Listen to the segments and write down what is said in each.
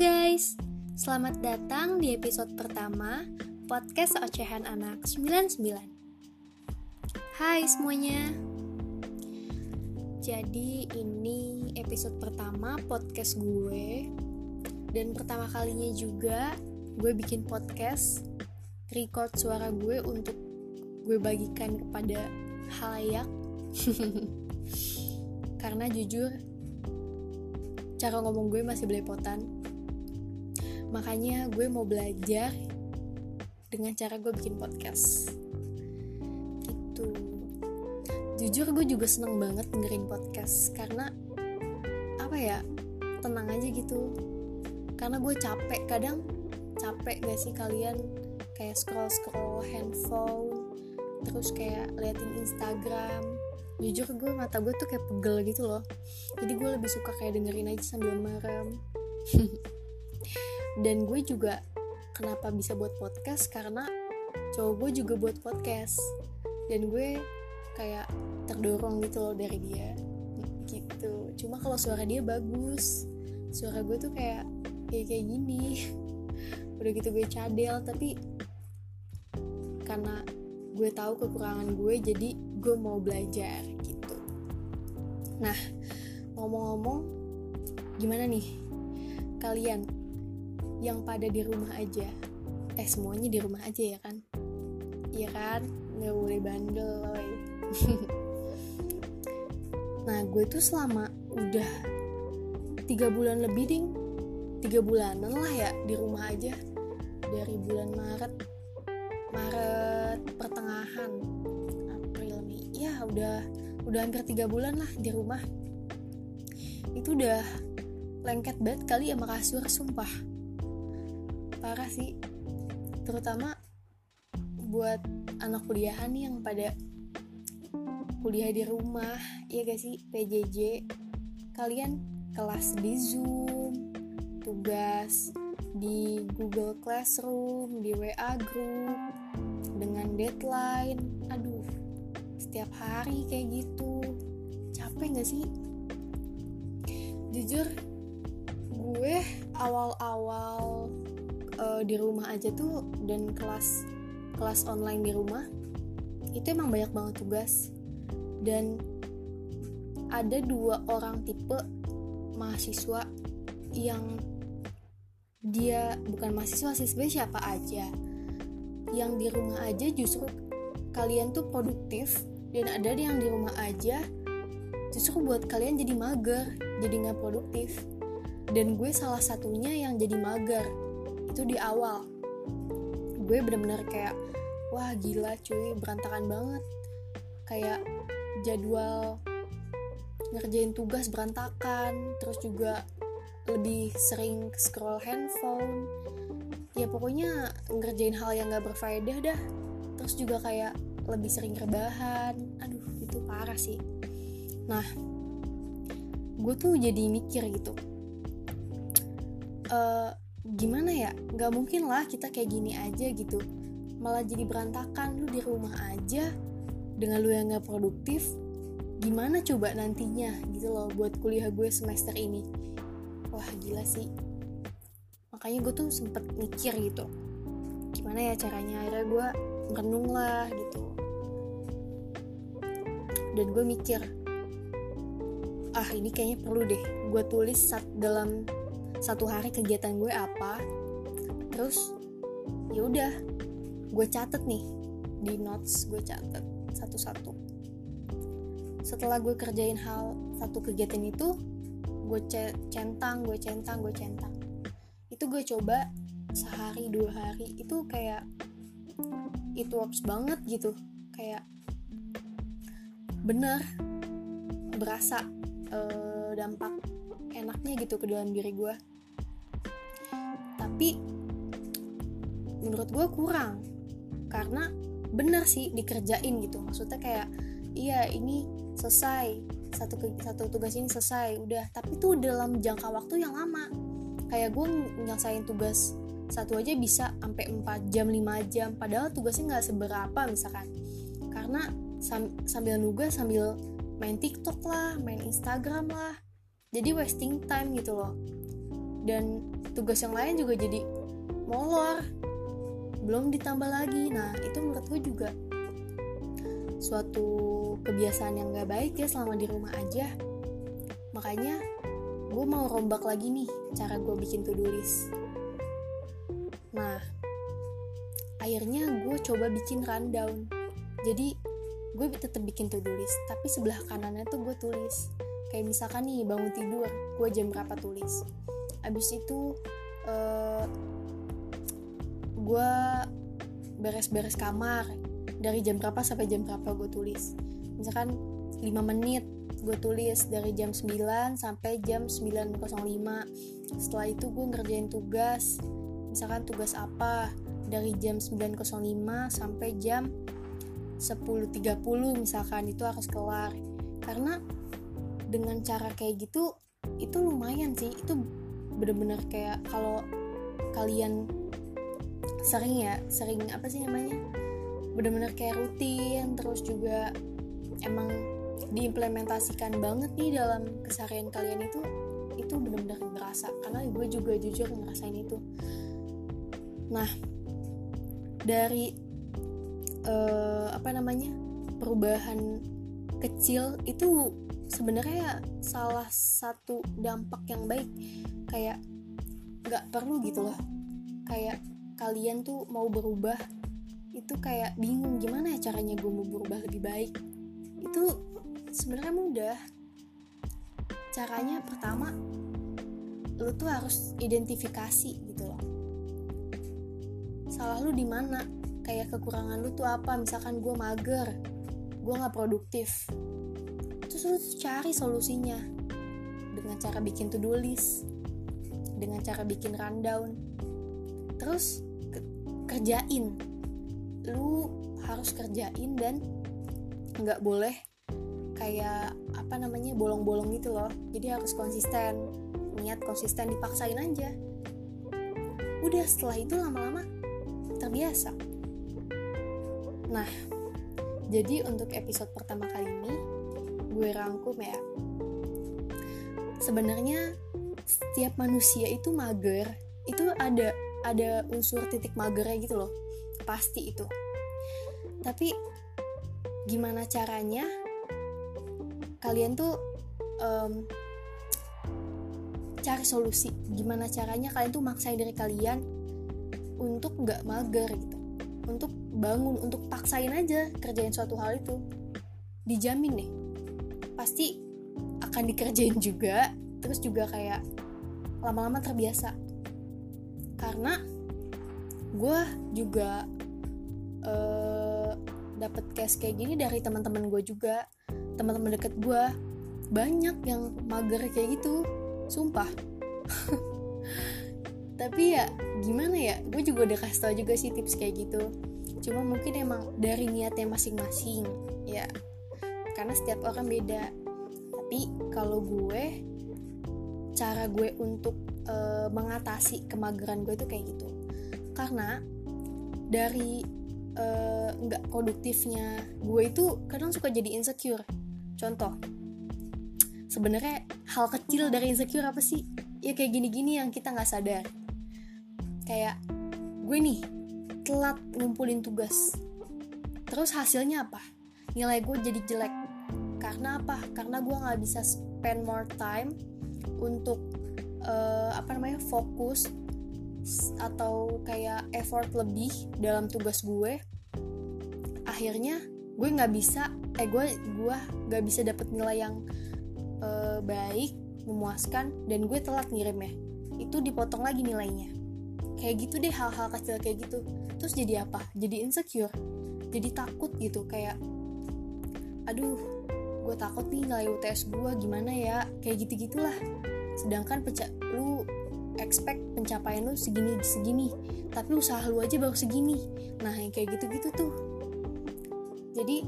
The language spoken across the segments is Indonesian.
guys, selamat datang di episode pertama podcast Ocehan Anak 99 Hai semuanya. Jadi ini episode pertama podcast gue. Dan pertama kalinya juga gue bikin podcast Record suara gue untuk gue bagikan kepada halayak. Karena jujur cara ngomong gue masih belepotan makanya gue mau belajar dengan cara gue bikin podcast. Gitu. Jujur gue juga seneng banget dengerin podcast karena apa ya tenang aja gitu. Karena gue capek kadang capek gak sih kalian? Kayak scroll scroll handphone terus kayak liatin Instagram. Jujur gue mata gue tuh kayak pegel gitu loh. Jadi gue lebih suka kayak dengerin aja sambil merem dan gue juga kenapa bisa buat podcast? Karena cowok gue juga buat podcast. Dan gue kayak terdorong gitu loh dari dia. Gitu. Cuma kalau suara dia bagus. Suara gue tuh kayak kayak kayak gini. Udah gitu gue cadel. Tapi karena gue tahu kekurangan gue jadi gue mau belajar gitu. Nah ngomong-ngomong gimana nih? Kalian yang pada di rumah aja. Eh semuanya di rumah aja ya kan? Iya kan? Nggak boleh bandel loh nah gue tuh selama udah tiga bulan lebih ding. Tiga bulanan lah ya di rumah aja. Dari bulan Maret Maret pertengahan ya udah udah hampir tiga bulan lah di rumah. Itu udah lengket banget kali sama kasur sumpah parah sih. Terutama buat anak kuliahan nih yang pada kuliah di rumah ya gak sih? PJJ kalian kelas di Zoom tugas di Google Classroom di WA group dengan deadline. Aduh setiap hari kayak gitu. Capek gak sih? Jujur gue awal-awal uh, di rumah aja tuh dan kelas kelas online di rumah itu emang banyak banget tugas. Dan ada dua orang tipe mahasiswa yang dia bukan mahasiswa sih sebenarnya siapa aja yang di rumah aja justru kalian tuh produktif dan ada yang di rumah aja justru buat kalian jadi mager jadi nggak produktif. Dan gue salah satunya yang jadi mager itu di awal. Gue bener-bener kayak wah gila cuy berantakan banget. Kayak jadwal ngerjain tugas berantakan terus juga lebih sering scroll handphone. Ya pokoknya ngerjain hal yang gak berfaedah dah. Terus juga kayak lebih sering rebahan. Aduh itu parah sih. Nah gue tuh jadi mikir gitu. Uh, gimana ya nggak mungkin lah kita kayak gini aja gitu. Malah jadi berantakan lu di rumah aja dengan lu yang nggak produktif gimana coba nantinya gitu loh buat kuliah gue semester ini. Wah gila sih. Makanya gue tuh sempet mikir gitu gimana ya caranya akhirnya gue merenung lah gitu. Dan gue mikir ah ini kayaknya perlu deh gue tulis sat dalam satu hari kegiatan gue apa terus ya udah gue catet nih di notes gue catet satu-satu. Setelah gue kerjain hal satu kegiatan itu gue centang gue centang gue centang. Itu gue coba sehari dua hari itu kayak itu works banget gitu. Kayak bener berasa uh, dampak enaknya gitu ke dalam diri gue tapi menurut gue kurang. Karena bener sih dikerjain gitu. Maksudnya kayak iya ini selesai. Satu satu tugas ini selesai udah. Tapi tuh dalam jangka waktu yang lama. Kayak gue nyelesain tugas satu aja bisa sampai 4 jam 5 jam. Padahal tugasnya nggak seberapa misalkan. Karena sam sambil nugas sambil main TikTok lah, main Instagram lah. Jadi wasting time gitu loh. dan tugas yang lain juga jadi molor. Belum ditambah lagi. Nah itu menurut gue juga suatu kebiasaan yang gak baik ya selama di rumah aja. Makanya gue mau rombak lagi nih cara gue bikin to-do list. Nah akhirnya gue coba bikin rundown. Jadi gue tetap bikin to-do list tapi sebelah kanannya tuh gue tulis. Kayak misalkan nih bangun tidur gue jam berapa tulis abis itu uh, gue beres-beres kamar. Dari jam berapa sampai jam berapa gue tulis. Misalkan 5 menit gue tulis. Dari jam 9 sampai jam 9.05 setelah itu gue ngerjain tugas. Misalkan tugas apa? Dari jam 9.05 sampai jam 10.30 misalkan itu harus kelar. Karena dengan cara kayak gitu itu lumayan sih. Itu bener-bener kayak kalau kalian sering ya sering apa sih namanya? Bener-bener kayak rutin terus juga emang diimplementasikan banget nih dalam keseharian kalian itu itu bener-bener berasa karena gue juga jujur ngerasain itu. Nah dari uh, apa namanya perubahan kecil itu sebenarnya salah satu dampak yang baik kayak nggak perlu gitu loh. Kayak kalian tuh mau berubah itu kayak bingung gimana ya caranya gue mau berubah lebih baik. Itu sebenarnya mudah. Caranya pertama lu tuh harus identifikasi gitu loh. Salah lu di mana? Kayak kekurangan lu tuh apa? Misalkan gue mager gue nggak produktif. Terus lu cari solusinya dengan cara bikin to-do list dengan cara bikin rundown. Terus kerjain. Lu harus kerjain dan nggak boleh kayak apa namanya bolong-bolong gitu loh. Jadi harus konsisten. Niat konsisten dipaksain aja. Udah setelah itu lama-lama terbiasa. Nah jadi untuk episode pertama kali ini gue rangkum ya. Sebenarnya setiap manusia itu mager itu ada ada unsur titik magernya gitu loh. Pasti itu. Tapi gimana caranya? Kalian tuh um, cari solusi. Gimana caranya kalian tuh maksain dari kalian untuk nggak mager gitu. Untuk bangun untuk paksain aja kerjain suatu hal itu. Dijamin nih pasti akan dikerjain juga terus juga kayak lama-lama terbiasa. Karena gue juga uh, dapet case kayak gini dari teman-teman gue juga. Teman-teman deket gue banyak yang mager kayak gitu sumpah. Tapi ya gimana ya gue juga udah kasih tau juga sih tips kayak gitu. Cuma mungkin emang dari niatnya masing-masing ya. Karena setiap orang beda. Tapi kalau gue cara gue untuk uh, mengatasi kemageran gue itu kayak gitu. Karena dari eh, nggak uh, produktifnya gue itu kadang suka jadi insecure. Contoh sebenarnya hal kecil dari insecure apa sih? Ya kayak gini-gini yang kita nggak sadar. Kayak gue nih telat ngumpulin tugas. Terus hasilnya apa? Nilai gue jadi jelek. Karena apa? Karena gue nggak bisa spend more time untuk uh, apa namanya fokus atau kayak effort lebih dalam tugas gue akhirnya gue nggak bisa eh gue gue nggak bisa dapet nilai yang uh, baik memuaskan dan gue telat ngirimnya. Itu dipotong lagi nilainya. Kayak gitu deh hal-hal kecil kayak gitu. Terus jadi apa? Jadi insecure. Jadi takut gitu kayak aduh gue takut nih nilai UTS gue gimana ya? Kayak gitu gitulah sedangkan lu expect pencapaian lu segini segini. Tapi usaha lu aja baru segini. Nah yang kayak gitu-gitu tuh. Jadi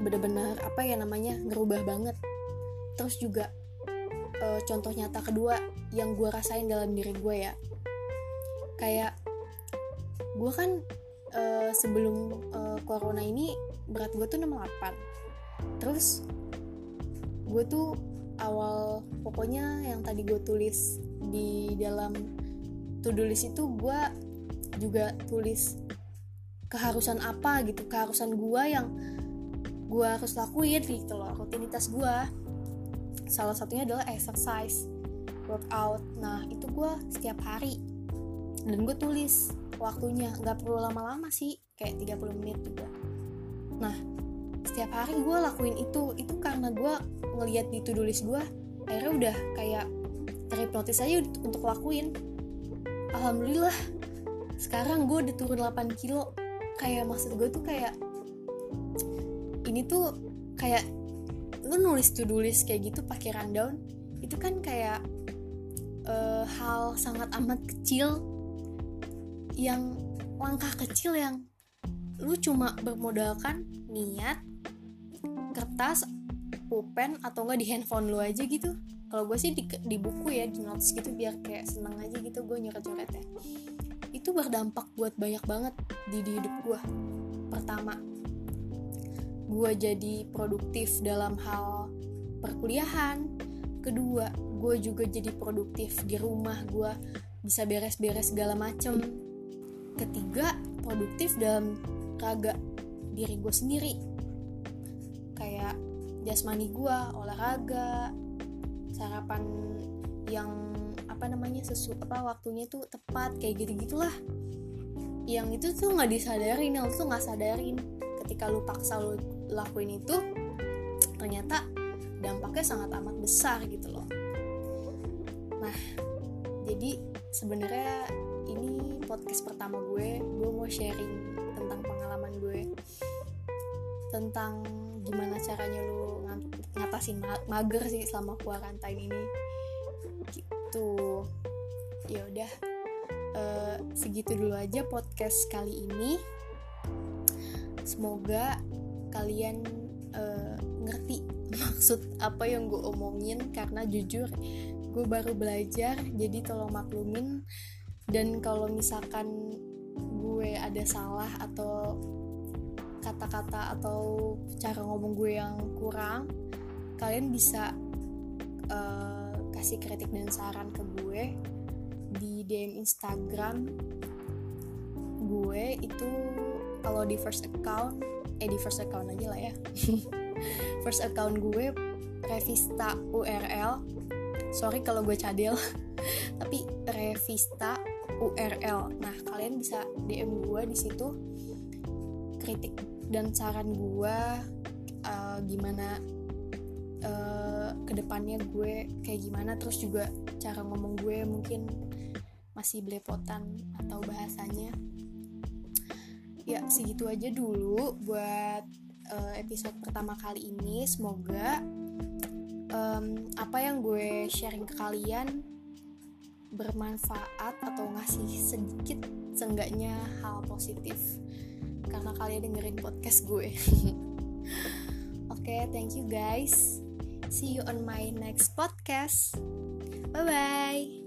bener-bener apa ya namanya ngerubah banget. Terus juga e, contoh nyata kedua yang gue rasain dalam diri gue ya. Kayak gue kan e, sebelum e, corona ini berat gue tuh 68 terus gue tuh awal pokoknya yang tadi gue tulis di dalam to do list itu gue juga tulis keharusan apa gitu keharusan gue yang gue harus lakuin gitu loh rutinitas gue salah satunya adalah exercise workout. Nah itu gue setiap hari dan gue tulis waktunya. Nggak perlu lama-lama sih kayak 30 menit juga. Nah setiap hari gue lakuin itu. Itu karena gue ngeliat di to do list gue akhirnya udah kayak terhipnotis aja untuk lakuin. Alhamdulillah sekarang gue udah turun 8 kilo. Kayak maksud gue tuh kayak ini tuh kayak lu nulis to do list kayak gitu pakai rundown itu kan kayak uh, hal sangat amat kecil yang langkah kecil yang lu cuma bermodalkan niat kertas pulpen atau enggak di handphone lu aja gitu. Kalau gue sih di, di buku ya di notes gitu biar kayak seneng aja gitu gue nyoret-nyoret ya itu berdampak buat banyak banget di, di hidup gue pertama gue jadi produktif dalam hal perkuliahan. Kedua gue juga jadi produktif di rumah gue bisa beres-beres segala macem. Ketiga produktif dalam raga diri gue sendiri kayak jasmani gue olahraga sarapan yang apa namanya sesu apa waktunya tuh tepat kayak gitu gitulah yang itu tuh nggak disadarin yang tuh nggak sadarin. Ketika lu paksa lu lakuin itu ternyata dampaknya sangat amat besar gitu loh. Nah jadi sebenarnya ini podcast pertama gue gue mau sharing tentang pengalaman gue tentang gimana caranya lu ngatasin mager sih selama kuarantain ini. Gitu. Ya udah uh, segitu dulu aja podcast kali ini. Semoga kalian uh, ngerti maksud apa yang gue omongin karena jujur gue baru belajar jadi tolong maklumin. Dan kalau misalkan gue ada salah atau kata-kata atau cara ngomong gue yang kurang kalian bisa uh, kasih kritik dan saran ke gue di DM Instagram gue. Itu kalau di first account eh di first account aja lah ya. First account gue Revista URL sorry kalau gue cadel tapi Revista URL nah kalian bisa DM gue di situ kritik dan saran gue uh, gimana uh, ke depannya gue kayak gimana terus juga cara ngomong gue mungkin masih belepotan atau bahasanya. Ya segitu aja dulu buat uh, episode pertama kali ini. Semoga um, apa yang gue sharing ke kalian bermanfaat atau ngasih sedikit seenggaknya hal positif karena kalian dengerin podcast gue. Oke, okay, thank you guys. See you on my next podcast. Bye bye.